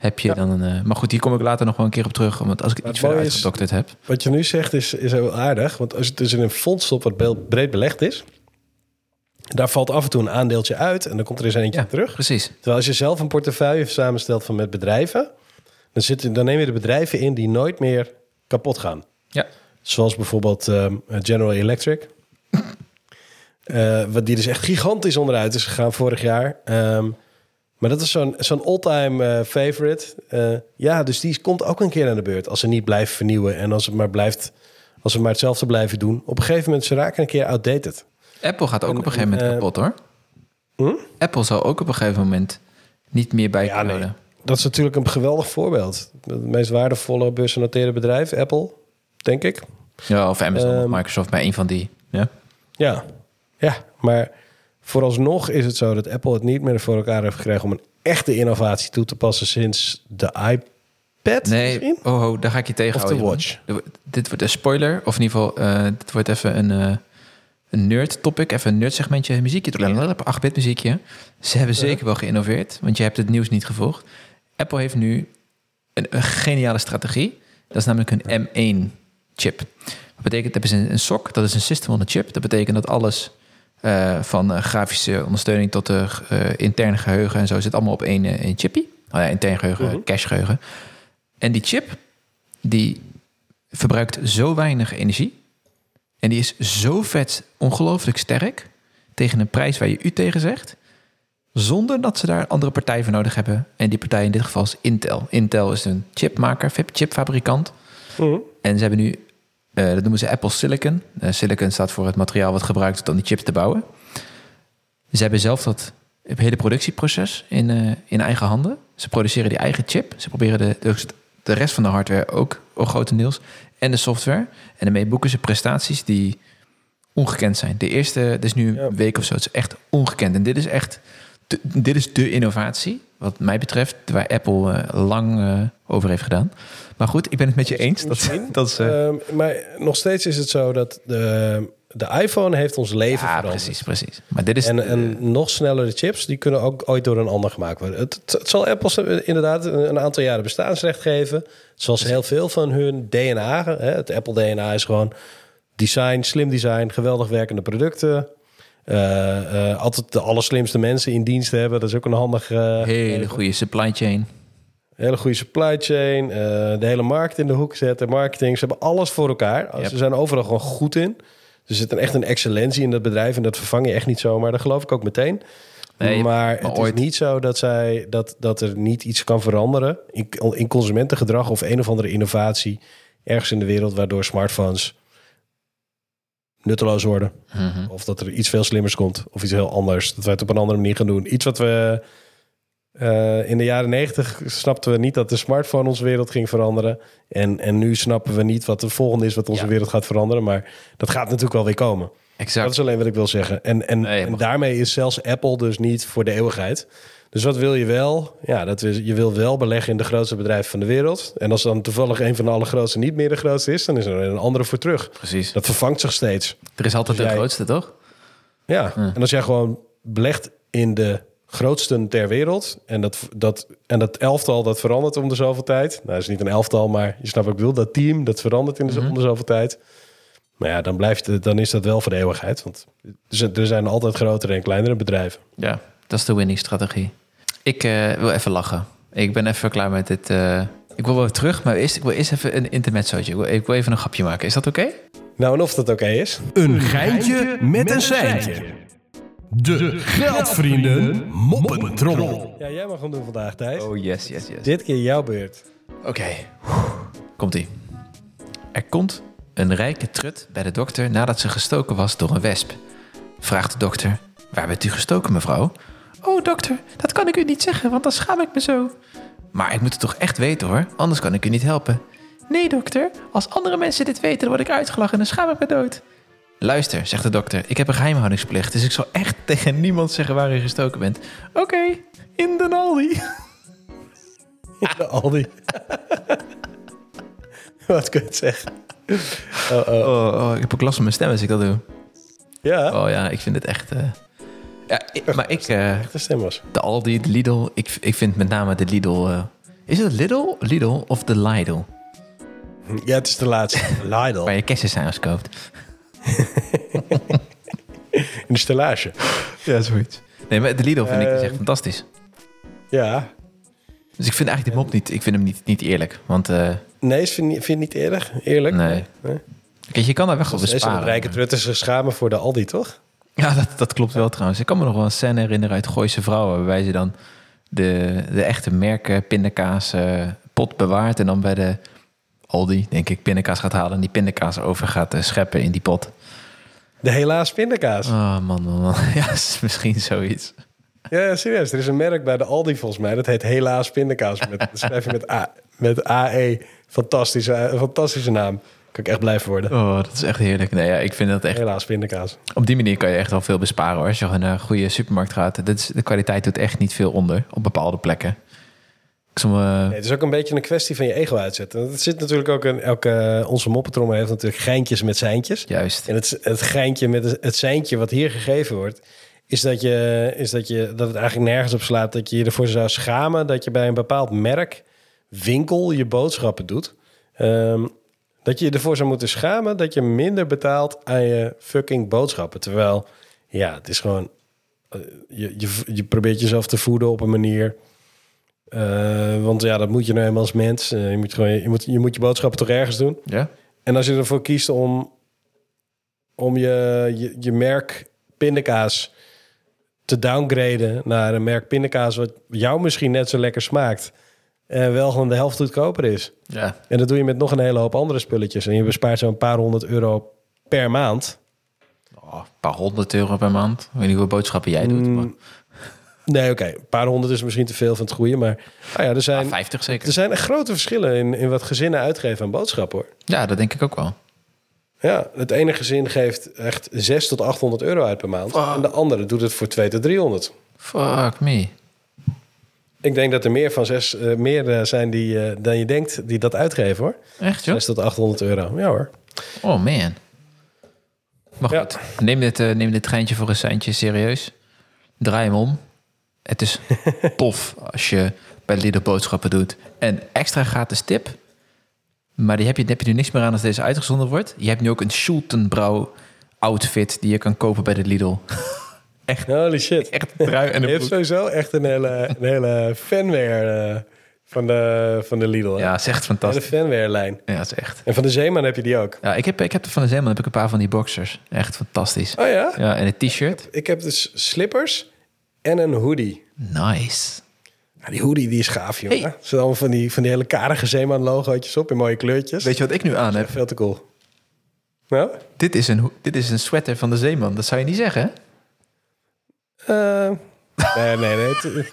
Heb je Ja. dan een. eh, maar goed, hier kom ik later nog wel een keer op terug. Want als ik iets verder uitgedokterd heb. wat je nu zegt is, is heel aardig. Want als het dus in een fonds stopt wat breed belegd is... daar valt af en toe een aandeeltje uit... en dan komt er eens eentje Ja, terug. precies. Terwijl als je zelf een portefeuille samenstelt van met bedrijven... dan, zit, dan neem je de bedrijven in die nooit meer kapot gaan. Ja, Zoals bijvoorbeeld ehm, General Electric. Eh, wat die dus echt gigantisch onderuit is gegaan vorig jaar. Ehm, maar dat is zo'n zo'n all-time eh, favorite. Eh, ja, dus die komt ook een keer aan de beurt. Als ze niet blijven vernieuwen en als het maar blijft... als ze maar hetzelfde blijven doen. Op een gegeven moment, ze raken een keer outdated. Apple gaat ook En- op een gegeven moment eh, kapot hoor. Hm? Apple zal ook op een gegeven moment niet meer bij Ja, nee. Dat is natuurlijk een geweldig voorbeeld. Het meest waardevolle beursgenoteerde bedrijf, Apple, denk ik. Ja, of Amazon of Ehm, Microsoft bij een van die. Ja. Ja, ja, maar vooralsnog is het zo dat Apple het niet meer voor elkaar heeft gekregen om een echte innovatie toe te passen sinds de iPad. Nee, misschien? oh, oh, daar ga ik je tegenhouden. Of de. Watch. Dit wordt een spoiler, of in ieder geval, eh, dit wordt even een, eh, een nerd topic, even een nerd segmentje, muziekje, 8-bit muziekje. Ze hebben zeker wel geïnnoveerd, want je hebt het nieuws niet gevolgd. Apple heeft nu een, een geniale strategie. Dat is namelijk een M1 chip. Dat betekent, dat is een, een SOC, dat is een system on a chip. Dat betekent dat alles eh, van eh, grafische ondersteuning tot de eh, interne geheugen en zo zit allemaal op één, één chippie. Oh ja, intern geheugen, Mhm. cache geheugen. En die chip, die verbruikt zo weinig energie. En die is zo vet ongelooflijk sterk tegen een prijs waar je u tegen zegt. Zonder dat ze daar een andere partij voor nodig hebben. En die partij in dit geval is Intel. Intel is een chipmaker, chipfabrikant. Mhm. En ze hebben nu, eh, dat noemen ze Apple Silicon. Eh, silicon staat voor het materiaal wat gebruikt wordt om die chips te bouwen. Ze hebben zelf dat hele productieproces in, eh, in eigen handen. Ze produceren die eigen chip. Ze proberen de, de, de rest van de hardware ook, ook grotendeels. En de software. En daarmee boeken ze prestaties die ongekend zijn. De eerste, dit is nu een week of zo, het is echt ongekend. En dit is echt, de- dit is de innovatie, wat mij betreft, waar Apple eh, lang eh, over heeft gedaan. Maar goed, ik ben het met je eens. Dat, is, eh, Ehm, maar nog steeds is het zo dat de, de iPhone heeft ons leven ja, veranderd. precies, precies. Maar dit is... En, en nog snellere chips, die kunnen ook ooit door een ander gemaakt worden. Het, het, het zal Apple inderdaad een, een aantal jaren bestaansrecht geven. Zoals heel veel van hun DNA. Hè, het Apple DNA is gewoon design, slim design, geweldig werkende producten. Eh, eh, altijd de allerslimste mensen in dienst hebben. Dat is ook een handig... eh, hele goede supply chain. hele goede supply chain. de hele markt in de hoek zetten. Marketing, ze hebben alles voor elkaar. Yep. Ze zijn overal gewoon goed in. Er zit een, echt een excellentie in dat bedrijf. En dat vervang je echt niet zomaar. Dat geloof ik ook meteen. Nee, maar, maar het ooit- is niet zo dat, zij, dat, dat er niet iets kan veranderen in, in consumentengedrag of een of andere innovatie ergens in de wereld waardoor smartphones nutteloos worden. Mhm. Of dat er iets veel slimmers komt of iets heel anders. Dat wij het op een andere manier gaan doen. Iets wat we eh, in de jaren negentig snapten we niet dat de smartphone onze wereld ging veranderen. En, en nu snappen we niet wat de volgende is wat onze Ja. wereld gaat veranderen. Maar dat gaat natuurlijk wel weer komen. Exact. Dat is alleen wat ik wil zeggen. En, en, Nee, en mag- daarmee is zelfs Apple dus niet voor de eeuwigheid. Dus wat wil je wel? Ja, dat is, je wil wel beleggen in de grootste bedrijven van de wereld. En als dan toevallig een van de allergrootste niet meer de grootste is, dan is er een andere voor terug. Precies. Dat vervangt zich steeds. Er is altijd Dus de jij- grootste, toch? Ja, Ja. en als jij gewoon belegt in de grootsten ter wereld... en dat, dat, en dat elftal dat verandert om de zoveel tijd... nou, dat is niet een elftal, maar je snapt wat ik bedoel... dat team, dat verandert in de, Mhm. om de zoveel tijd... Maar ja, dan, blijft dan is dat wel voor de eeuwigheid. Want er zijn altijd grotere en kleinere bedrijven. Ja. Dat is de winning strategie. Ik eh, wil even lachen. Ik ben even klaar met dit. eh, ik wil wel terug, maar eerst, ik wil eerst even een intermezzootje. Ik wil, ik wil even een grapje maken. Is dat oké? Nou, en of dat oké is. Een geintje met een seintje. De Geldvrienden Moppentrommel. Ja, jij mag hem doen vandaag, Thijs. Oh, yes, yes, yes. Dit keer jouw beurt. Oké, komt-ie. Er komt een rijke trut bij de dokter nadat ze gestoken was door een wesp. Vraagt de dokter, waar bent u gestoken, mevrouw? Oh, dokter, dat kan ik u niet zeggen, want dan schaam ik me zo. Maar ik moet het toch echt weten, hoor, anders kan ik u niet helpen. Nee, dokter, als andere mensen dit weten, dan word ik uitgelachen en dan schaam ik me dood. Luister, zegt de dokter, ik heb een geheimhoudingsplicht, dus ik zal echt tegen niemand zeggen waar u gestoken bent. Oké, in de Aldi. Ja, Aldi. Wat kun je het zeggen? Oh, oh. Oh, oh, ik heb ook last van mijn stem als ik dat doe. Ja, Oh ja, ik vind het echt. eh, Ja, ik- maar ik, de stem was. de Aldi, de Lidl, ik, ik vind met name de Lidl. eh, is het Lidl, Lidl of de Lidl? Ja, het is de laatste. Lidl. Waar je kerstensandwich koopt. In de stellage. Ja, zoiets. Nee, maar de Lidl vind ik dus echt Eh, fantastisch. Ja. Dus ik vind eigenlijk die mop niet, ik vind hem niet, niet eerlijk. Want eh, Nee, vind je, vind je niet eerlijk? Eerlijk? nee. Nee. Kijk, je kan daar weg op Deze besparen. rijke trutters zich schamen voor de Aldi, toch? Ja, dat, dat klopt wel trouwens. Ik kan me nog wel een scène herinneren uit Gooise Vrouwen... waarbij ze dan de, de echte merken pindakaas eh, pot bewaart... en dan bij de Aldi, denk ik, pindakaas gaat halen... en die pindakaas over gaat eh, scheppen in die pot. De helaas pindakaas. Oh man, man, man. Ja, is misschien zoiets. Ja, ja, serieus. Er is een merk bij de Aldi volgens mij. Dat heet Helaas Pindakaas. Met, dat schrijf je met, A, met AE. Fantastische, eh, fantastische naam. Kan ik echt blijven worden. Oh, dat is echt heerlijk. Nee, ja, ik vind dat echt... Helaas Pindakaas. Op die manier kan je echt wel veel besparen hoor. Als je naar een goede supermarkt gaat. Dat is, de kwaliteit doet echt niet veel onder op bepaalde plekken. Nee, het is ook een beetje een kwestie van je ego uitzetten. Het zit natuurlijk ook in elke... Onze moppetrommel heeft natuurlijk geintjes met seintjes. Juist. En het, het geintje met het, het seintje wat hier gegeven wordt... Is dat, je, is dat, je, dat het eigenlijk nergens op slaat dat je je ervoor zou schamen... dat je bij een bepaald merk, winkel, je boodschappen doet. Ehm, dat je je ervoor zou moeten schamen dat je minder betaalt aan je fucking boodschappen. Terwijl, ja, het is gewoon... eh, Je, je, je probeert jezelf te voeden op een manier... eh, want ja, dat moet je nou eenmaal als mens. Eh, je, moet gewoon, je, moet, je moet je boodschappen toch ergens doen. Ja? En als je ervoor kiest om, om je, je, je merk pindakaas te downgraden naar een merk pindakaas wat jou misschien net zo lekker smaakt en wel gewoon de helft goedkoper is. Ja. En dat doe je met nog een hele hoop andere spulletjes en je bespaart zo'n paar honderd euro per maand. Oh, een paar honderd euro per maand. Ik weet niet hoeveel boodschappen jij doet. Maar, Nee, oké, een paar honderd is misschien te veel van het goede, maar nou ja, er zijn, Ah, 50 zeker. er zijn grote verschillen in, in wat gezinnen uitgeven aan boodschappen hoor. Ja, dat denk ik ook wel. Ja, het ene gezin geeft echt 6 tot 800 euro uit per maand. En de andere doet het voor 2 tot 300. Fuck me. Ik denk dat er meer van zes, eh, meer eh, zijn die, eh, dan je denkt die dat uitgeven hoor. Echt joh? 6 tot 800 euro. Ja hoor. Oh man. Maar Ja. goed, neem dit, neem dit geintje voor een centje serieus. Draai hem om. Het is tof als je bij Lidl boodschappen doet. En extra gratis tip. Maar die heb je, heb je nu niks meer aan als deze uitgezonden wordt. Je hebt nu ook een Schultenbrouw outfit die je kan kopen bij de Lidl. Holy shit. Echt trui en Je een hebt broek. sowieso echt een hele, een hele fanware eh, van, de, van de Lidl. hè? Ja, is echt fantastisch. fanware lijn. Ja, is echt. En van de Zeeman heb je die ook. Ja, ik heb, ik heb van de Zeeman heb ik een paar van die boxers. Echt fantastisch. Oh ja? Ja, en een t-shirt. Ik heb dus slippers en een hoodie. Nice. Die hoodie die is gaaf, joh. Hey. Er zitten allemaal van die, van die hele karige Zeeman logootjes op in mooie kleurtjes. Weet je wat ik nu aan heb? Veel te cool. Nou? Dit is, een, dit is een sweater van de Zeeman. Dat zou je niet zeggen, hè? Eh, nee, nee, nee.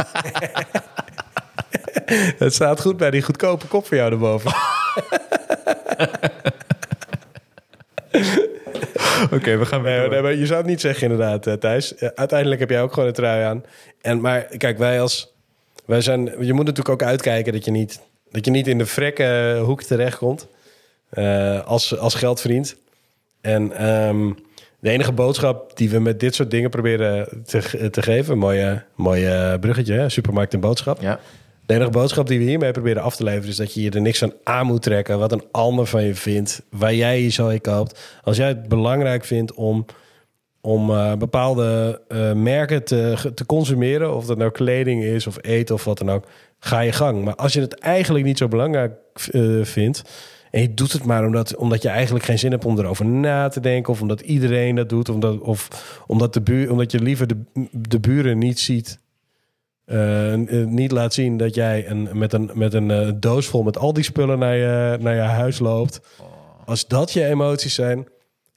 Het, staat goed bij die goedkope kop van jou erboven. Oké, we gaan nee, maar je zou het niet zeggen inderdaad, eh, Thijs. Uiteindelijk heb jij ook gewoon een trui aan. En, maar kijk, wij als... Wij zijn, je moet natuurlijk ook uitkijken dat je niet, dat je niet in de vrekke hoek terechtkomt. eh als, als geldvriend. En ehm, de enige boodschap die we met dit soort dingen proberen te, te geven... Mooie, mooie bruggetje, hè? supermarkt en boodschap. Ja. De enige boodschap die we hiermee proberen af te leveren... is dat je je er niks aan aan moet trekken... wat een ander van je vindt, waar jij je zo in koopt. Als jij het belangrijk vindt om, om eh, bepaalde eh, merken te, te consumeren, of dat nou kleding is of eten of wat dan ook, ga je gang. Maar als je het eigenlijk niet zo belangrijk eh, vindt en je doet het maar omdat, omdat je eigenlijk geen zin hebt om erover na te denken, of omdat iedereen dat doet, omdat, of omdat, de buur, omdat je liever de, de buren niet ziet. eh, eh, niet laat zien dat jij een, met een, met een eh, doos vol met al die spullen naar je, naar je huis loopt. Als dat je emoties zijn,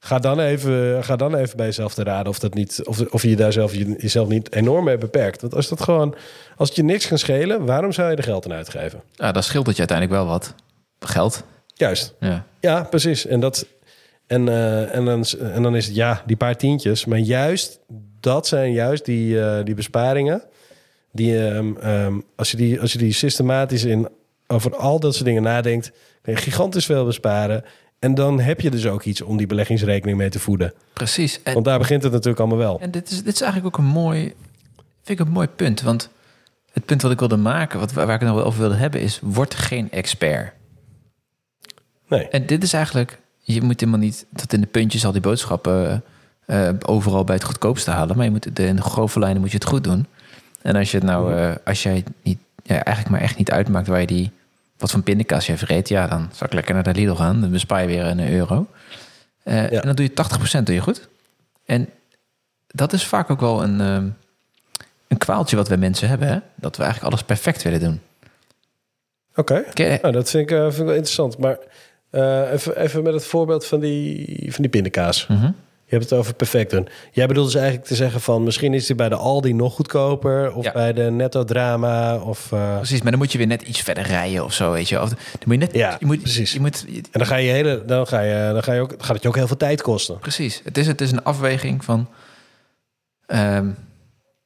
ga dan even, ga dan even bij jezelf te raden of, dat niet, of, of je daar zelf, je, jezelf niet enorm mee beperkt. Want als, dat gewoon, als het je niks kan schelen, waarom zou je er geld aan uitgeven? Ja, dan scheelt het je uiteindelijk wel wat. Geld. Juist. Ja. Ja, precies. En, dat, en, eh, en, dan, en dan is het ja, die paar tientjes. Maar juist, dat zijn juist die, eh, die besparingen. Die, ehm, ehm, als, je die, als je die systematisch in over al dat soort dingen nadenkt, kun je gigantisch veel besparen. En dan heb je dus ook iets om die beleggingsrekening mee te voeden. Precies. En, Want daar begint het natuurlijk allemaal wel. en dit, is, dit is eigenlijk ook een mooi, vind ik een mooi punt. Want het punt wat ik wilde maken, wat, waar ik het nog wel over wilde hebben, is: word geen expert. Nee. En dit is eigenlijk, je moet helemaal niet tot in de puntjes al die boodschappen eh, overal bij het goedkoopste halen. Maar je moet de, in de grove lijnen moet je het goed doen. En als je het nou, eh, als jij niet, ja, eigenlijk maar echt niet uitmaakt waar je die, wat voor pindakaas je verreet, ja, dan zou ik lekker naar de Lidl gaan. Dan bespaar je weer een euro. Eh, Ja. En dan doe je 80% doe je goed. En dat is vaak ook wel een, ehm, een kwaaltje wat we mensen hebben. Hè? Dat we eigenlijk alles perfect willen doen. Oké. Nou, dat vind ik, eh, vind ik wel interessant. Maar eh, even, even met het voorbeeld van die, van die pindakaas. Mhm. Je hebt het over perfect doen. Jij bedoelt dus eigenlijk te zeggen van... misschien is die bij de Aldi nog goedkoper... of Ja. bij de Netto Drama of... eh, Precies, maar dan moet je weer net iets verder rijden of zo, weet je. Of dan moet je net, Ja, je moet, precies. Je moet, je- en dan ga je hele... dan, ga je, dan, ga je ook, gaat het je ook heel veel tijd kosten. precies, het is, het is een afweging van ehm,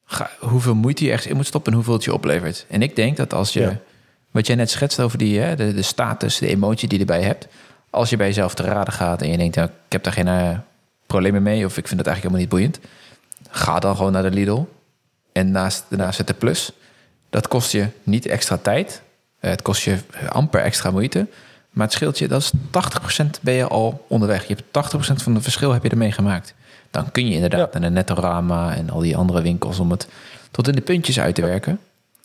ga, hoeveel moeite je ergens in moet stoppen en hoeveel het je oplevert. En ik denk dat als je, Ja. Wat jij net schetst over die, hè, de, de status, de emotie die je erbij hebt, als je bij jezelf te raden gaat en je denkt, nou, ik heb daar geen eh, problemen mee of ik vind het eigenlijk helemaal niet boeiend, ga dan gewoon naar de Lidl en naast, daarnaast zet de plus. Dat kost je niet extra tijd. Eh, Het kost je amper extra moeite. Maar het scheelt je, dat is 80% ben je al onderweg. Je hebt 80% van het verschil heb je ermee gemaakt. Dan kun je inderdaad Ja. naar de Nettorama en al die andere winkels om het tot in de puntjes uit te werken.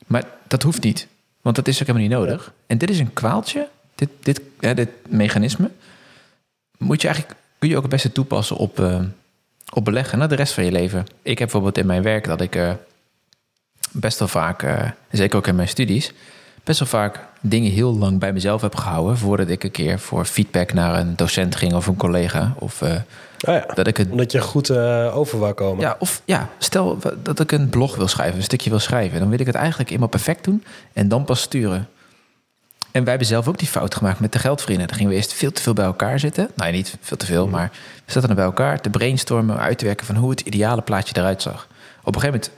Maar dat hoeft niet, want dat is ook helemaal niet nodig. En dit is een kwaaltje, dit, dit, ja, dit mechanisme, moet je eigenlijk, kun je ook het beste toepassen op, eh, op beleggen naar de rest van je leven. Ik heb bijvoorbeeld in mijn werk dat ik eh, best wel vaak, eh, zeker ook in mijn studies, best wel vaak dingen heel lang bij mezelf heb gehouden voordat ik een keer voor feedback naar een docent ging of een collega. Of Ah ja, dat ik het. omdat je goed eh, over wou komen. Ja, of ja, stel dat ik een blog wil schrijven, een stukje wil schrijven, dan wil ik het eigenlijk helemaal perfect doen en dan pas sturen. En wij hebben zelf ook die fout gemaakt met de geldvrienden. Dan gingen we eerst veel te veel bij elkaar zitten. Nou, niet veel te veel, maar we zaten er bij elkaar te brainstormen, uit te werken van hoe het ideale plaatje eruit zag. Op een gegeven moment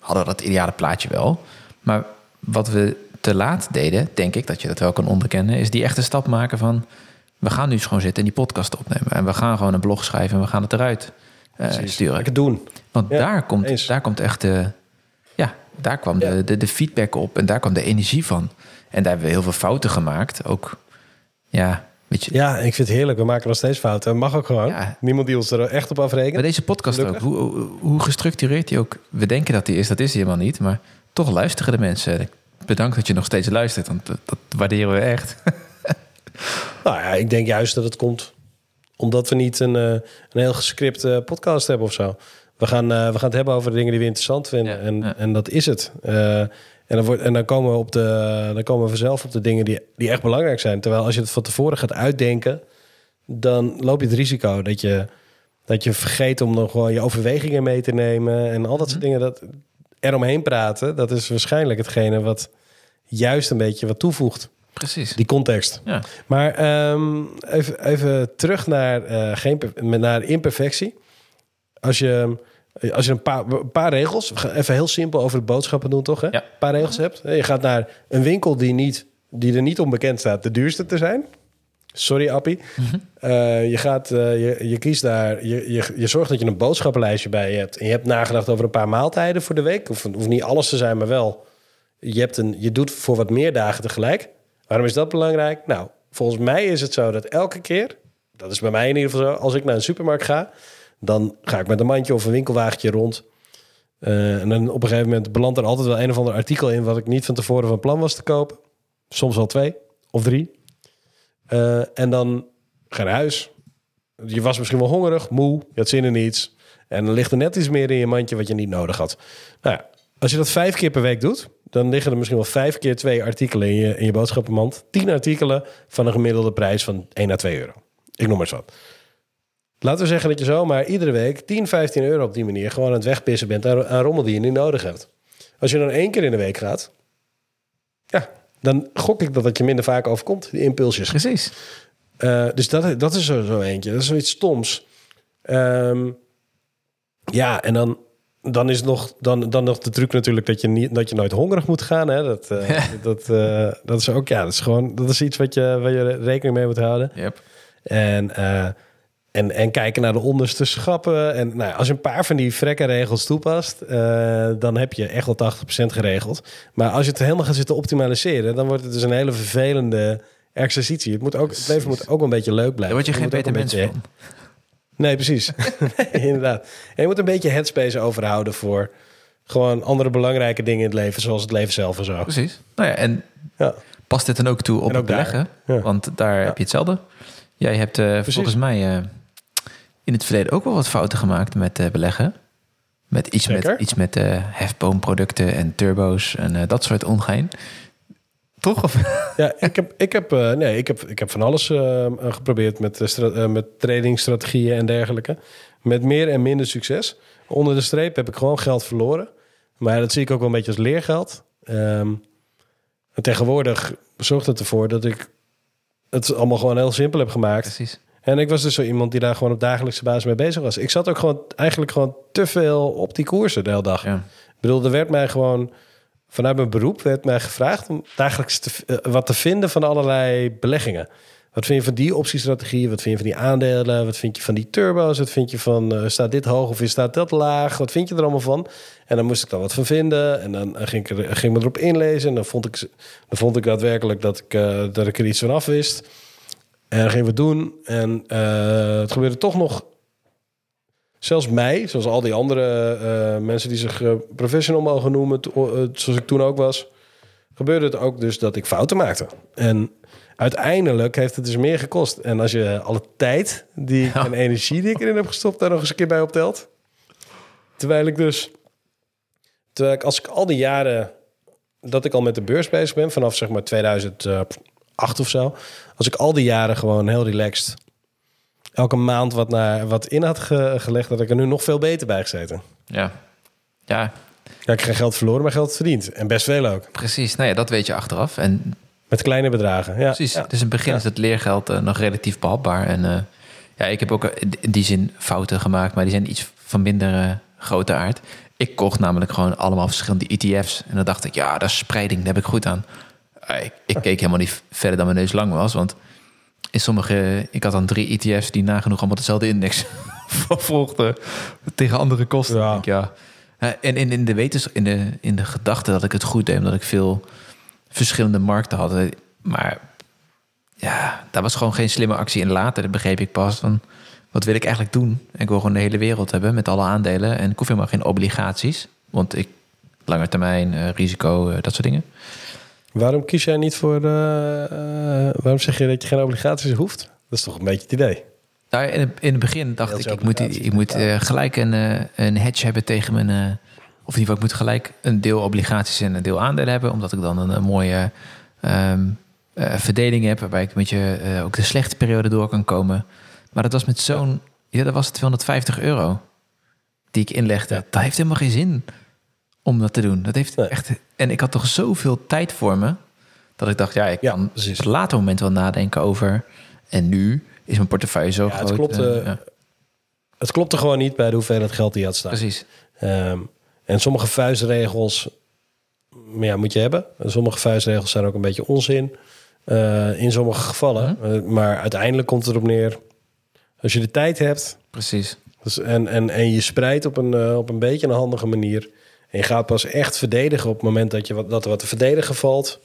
hadden we dat ideale plaatje wel. Maar wat we te laat deden, denk ik dat je dat wel kan onderkennen, is die echte stap maken van we gaan nu eens gewoon zitten en die podcast opnemen. En we gaan gewoon een blog schrijven en we gaan het eruit eh, sturen. Lekker doen. Want Ja, daar, komt, eens. daar komt echt de, ja, daar kwam Ja. de, de, de feedback op en daar kwam de energie van. En daar hebben we heel veel fouten gemaakt. Ook, ja, weet je, Ja, ik vind het heerlijk. We maken nog steeds fouten. Mag ook gewoon. Ja. Niemand die ons er echt op bij afrekent. deze podcast ook. Gelukkig. Hoe, hoe gestructureerd die ook, we denken dat die is, dat is die helemaal niet. Maar toch luisteren de mensen. Bedankt dat je nog steeds luistert, want dat, dat waarderen we echt. Nou ja, ik denk juist dat het komt omdat we niet een, eh, een heel gescripte podcast hebben of zo. We gaan, eh, we gaan het hebben over de dingen die we interessant vinden. Ja, en, ja. en dat is het. Eh, en, dan wordt, en dan komen we op de, dan komen we vanzelf op de dingen die, die echt belangrijk zijn. Terwijl als je het van tevoren gaat uitdenken, dan loop je het risico dat je, dat je vergeet om nog gewoon je overwegingen mee te nemen. En al dat soort dingen. Dat eromheen praten, dat is waarschijnlijk hetgene wat juist een beetje wat toevoegt. Precies. Die context. Ja. Maar ehm, even, even terug naar, eh, geen, naar imperfectie. Als je, als je een, paar, een paar regels, even heel simpel over het boodschappen doen, toch? Hè? Ja. Een paar regels hebt. Je gaat naar een winkel die, niet, die er niet onbekend staat de duurste te zijn. Sorry, Appie. Eh, je, gaat, eh, je, je kiest daar, je, je, je zorgt dat je een boodschappenlijstje bij je hebt. En je hebt nagedacht over een paar maaltijden voor de week. Of hoeft niet alles te zijn, maar wel. Je, hebt een, je doet voor wat meer dagen tegelijk. Waarom is dat belangrijk? Nou, volgens mij is het zo dat elke keer, dat is bij mij in ieder geval zo, als ik naar een supermarkt ga, Dan ga ik met een mandje of een winkelwagentje rond. Eh, en dan op een gegeven moment belandt er altijd wel een of ander artikel in... wat ik niet van tevoren van plan was te kopen. Soms wel twee of drie. Eh, en dan ga naar huis. Je was misschien wel hongerig, moe, je had zin in iets. En dan ligt er net iets meer in je mandje wat je niet nodig had. Nou ja, als je dat vijf keer per week doet... dan liggen er misschien wel vijf keer twee artikelen in je, in je boodschappenmand. Tien artikelen van een gemiddelde prijs van 1 à 2 euro. Ik noem maar eens wat. Laten we zeggen dat je zomaar iedere week 10, 15 euro op die manier... gewoon aan het wegpissen bent aan, aan rommel die je niet nodig hebt. Als je dan één keer in de week gaat... ja, dan gok ik dat dat je minder vaak overkomt, die impulsjes. Precies. Uh, dus dat, dat is zo, zo eentje. Dat is zoiets stoms. Um, ja, en dan, dan is nog, dan, dan nog de truc natuurlijk dat je, niet, dat je nooit hongerig moet gaan. Hè? Dat, uh, dat, uh, dat is ook, ja, dat is gewoon, dat is iets wat je, waar je rekening mee moet houden. Yep. En, en, en kijken naar de onderste schappen. En nou, als je een paar van die regels toepast, dan heb je echt wel 80% geregeld. Maar als je het helemaal gaat zitten optimaliseren, dan wordt het dus een hele vervelende exercitie. Het, moet ook, het leven moet ook een beetje leuk blijven. Daar word je geen beter mens beetje, van. Nee, precies. nee, inderdaad. En je moet een beetje headspace overhouden voor gewoon andere belangrijke dingen in het leven, zoals het leven zelf en zo. Precies. Nou ja, en Ja. past dit dan ook toe op het beleggen? Ja. Want daar heb je hetzelfde. Jij hebt eh, volgens mij eh, in het verleden ook wel wat fouten gemaakt met eh, beleggen. Met iets met, iets met hefboomproducten en turbo's en dat soort ongein. Toch? Of? Ja, ik heb, ik heb, eh, nee, ik heb, ik heb van alles eh, geprobeerd met, eh, met tradingstrategieën en dergelijke. Met meer en minder succes. Onder de streep heb ik gewoon geld verloren. Maar dat zie ik ook wel een beetje als leergeld. Ehm, en tegenwoordig zorgt het ervoor dat ik het allemaal gewoon heel simpel heb gemaakt. Precies. En ik was dus zo iemand die daar gewoon op dagelijkse basis mee bezig was. Ik zat ook gewoon eigenlijk gewoon te veel op die koersen de hele dag. Ja. Ik bedoel, er werd mij gewoon vanuit mijn beroep werd mij gevraagd om dagelijks eh, wat te vinden van allerlei beleggingen. Wat vind je van die optiestrategieën? Wat vind je van die aandelen? Wat vind je van die turbo's? Wat vind je van, eh, staat dit hoog of staat dat laag? Wat vind je er allemaal van? En dan moest ik dan wat van vinden. En dan ging ik, er, ging me erop inlezen. En dan vond ik, dan vond ik daadwerkelijk dat ik, eh, dat ik er iets van af wist. En dan gingen we doen. En het gebeurde toch nog zelfs mij, zoals al die andere eh, mensen die zich eh, professional mogen noemen, eh, zoals ik toen ook was, gebeurde het ook dus dat ik fouten maakte. En uiteindelijk heeft het dus meer gekost. En als je alle tijd die Ja. en energie die ik erin heb gestopt, daar nog eens een keer bij optelt. Terwijl ik dus, terwijl ik als ik al die jaren dat ik al met de beurs bezig ben, vanaf zeg maar 2008 of zo, als ik al die jaren gewoon heel relaxed elke maand wat, naar, wat in had ge- gelegd, dat ik er nu nog veel beter bij gezeten. Ja. ja, Ja, ik heb geen geld verloren, maar geld verdiend. En best veel ook. precies. Nou ja, dat weet je achteraf. En Met kleine bedragen. Ja, Precies. Ja. Dus in het begin Ja. is het leergeld eh, nog relatief behapbaar. En eh, ja, ik heb ook eh, in die zin fouten gemaakt, maar die zijn iets van minder grote aard. Ik kocht namelijk gewoon allemaal verschillende ETF's. En dan dacht ik, ja, dat is spreiding, daar heb ik goed aan. Ik, ik keek helemaal niet verder dan mijn neus lang was, want in sommige, ik had dan drie ETF's die nagenoeg allemaal dezelfde index volgden tegen andere kosten. Ja. Ja. ja. Eh, En in, in de wetens, in de, in de gedachte dat ik het goed deed, omdat ik veel verschillende markten had. Eh, Maar ja, dat was gewoon geen slimme actie. En later begreep ik pas van, wat wil ik eigenlijk doen? Ik wil gewoon de hele wereld hebben met alle aandelen. En ik hoef helemaal geen obligaties. Want ik, lange termijn, eh, risico, dat soort dingen. Waarom kies jij niet voor... eh, eh, waarom zeg je dat je geen obligaties hoeft? Dat is toch een beetje het idee. Nou, in, het, in het begin dacht ik, ik moet, ik moet eh, gelijk een, eh, een hedge hebben tegen mijn... eh, of in ieder geval, ik moet gelijk een deel obligaties en een deel aandelen hebben. Omdat ik dan een, mooie ehm, eh, verdeling heb... waarbij ik een beetje eh, ook de slechte periode door kan komen. Maar dat was met zo'n... Ja, dat was 250 euro die ik inlegde. Ja. Dat heeft helemaal geen zin om dat te doen. Dat heeft Nee. echt... En ik had toch zoveel tijd voor me... dat ik dacht, ja, ik Ja, kan precies. op een later moment wel nadenken over... en nu is mijn portefeuille zo Ja, het groot. klopt, eh, eh, ja. Het klopte gewoon niet bij de hoeveelheid geld die had staan. Precies. Ehm, en sommige vuistregels ja, moet je hebben. En sommige vuistregels zijn ook een beetje onzin. eh, in sommige gevallen. Mhm. Eh, maar uiteindelijk komt het erop neer... Als je de tijd hebt Precies. dus en, en, en je spreidt op een, op een beetje een handige manier... en je gaat pas echt verdedigen op het moment dat, je wat, dat er wat te verdedigen valt...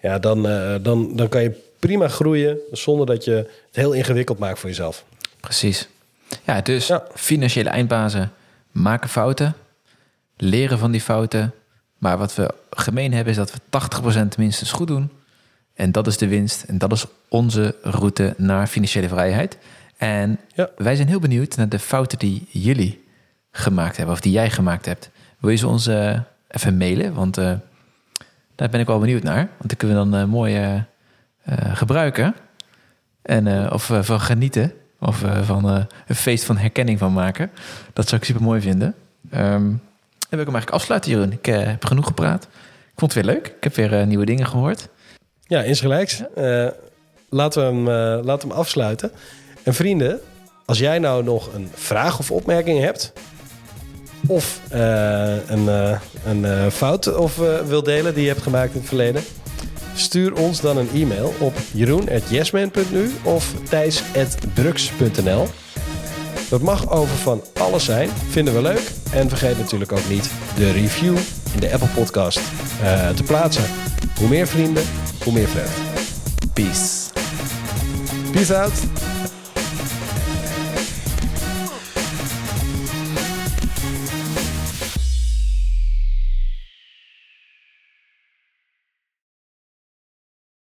ja, dan, eh, dan, dan kan je prima groeien... zonder dat je het heel ingewikkeld maakt voor jezelf. Precies. Ja, dus Ja. financiële eindbazen maken fouten, leren van die fouten. Maar wat we gemeen hebben is dat we 80% minstens goed doen. En dat is de winst. En dat is onze route naar financiële vrijheid. En Ja. wij zijn heel benieuwd naar de fouten die jullie gemaakt hebben. Of die jij gemaakt hebt. Wil je ze ons eh, even mailen? Want eh, daar ben ik wel benieuwd naar. Want die kunnen we dan eh, mooi gebruiken. En, of van genieten. Of van een feest van herkenning van maken. Dat zou ik super mooi vinden. Ehm, en wil ik hem eigenlijk afsluiten, Jeroen. Ik heb genoeg gepraat. Ik vond het weer leuk. Ik heb weer nieuwe dingen gehoord. Ja, insgelijks. Eh, laten, we hem, laten we hem afsluiten. En vrienden, als jij nou nog een vraag of opmerking hebt... of eh, een, eh, een eh, fout of, wil delen die je hebt gemaakt in het verleden... stuur ons dan een e-mail op jeroen.yesman.nu of thijs.brux.nl. Dat mag over van alles zijn, vinden we leuk. En vergeet natuurlijk ook niet de review in de Apple Podcast te plaatsen. Hoe meer vrienden, hoe meer vreugde. Peace. Peace out.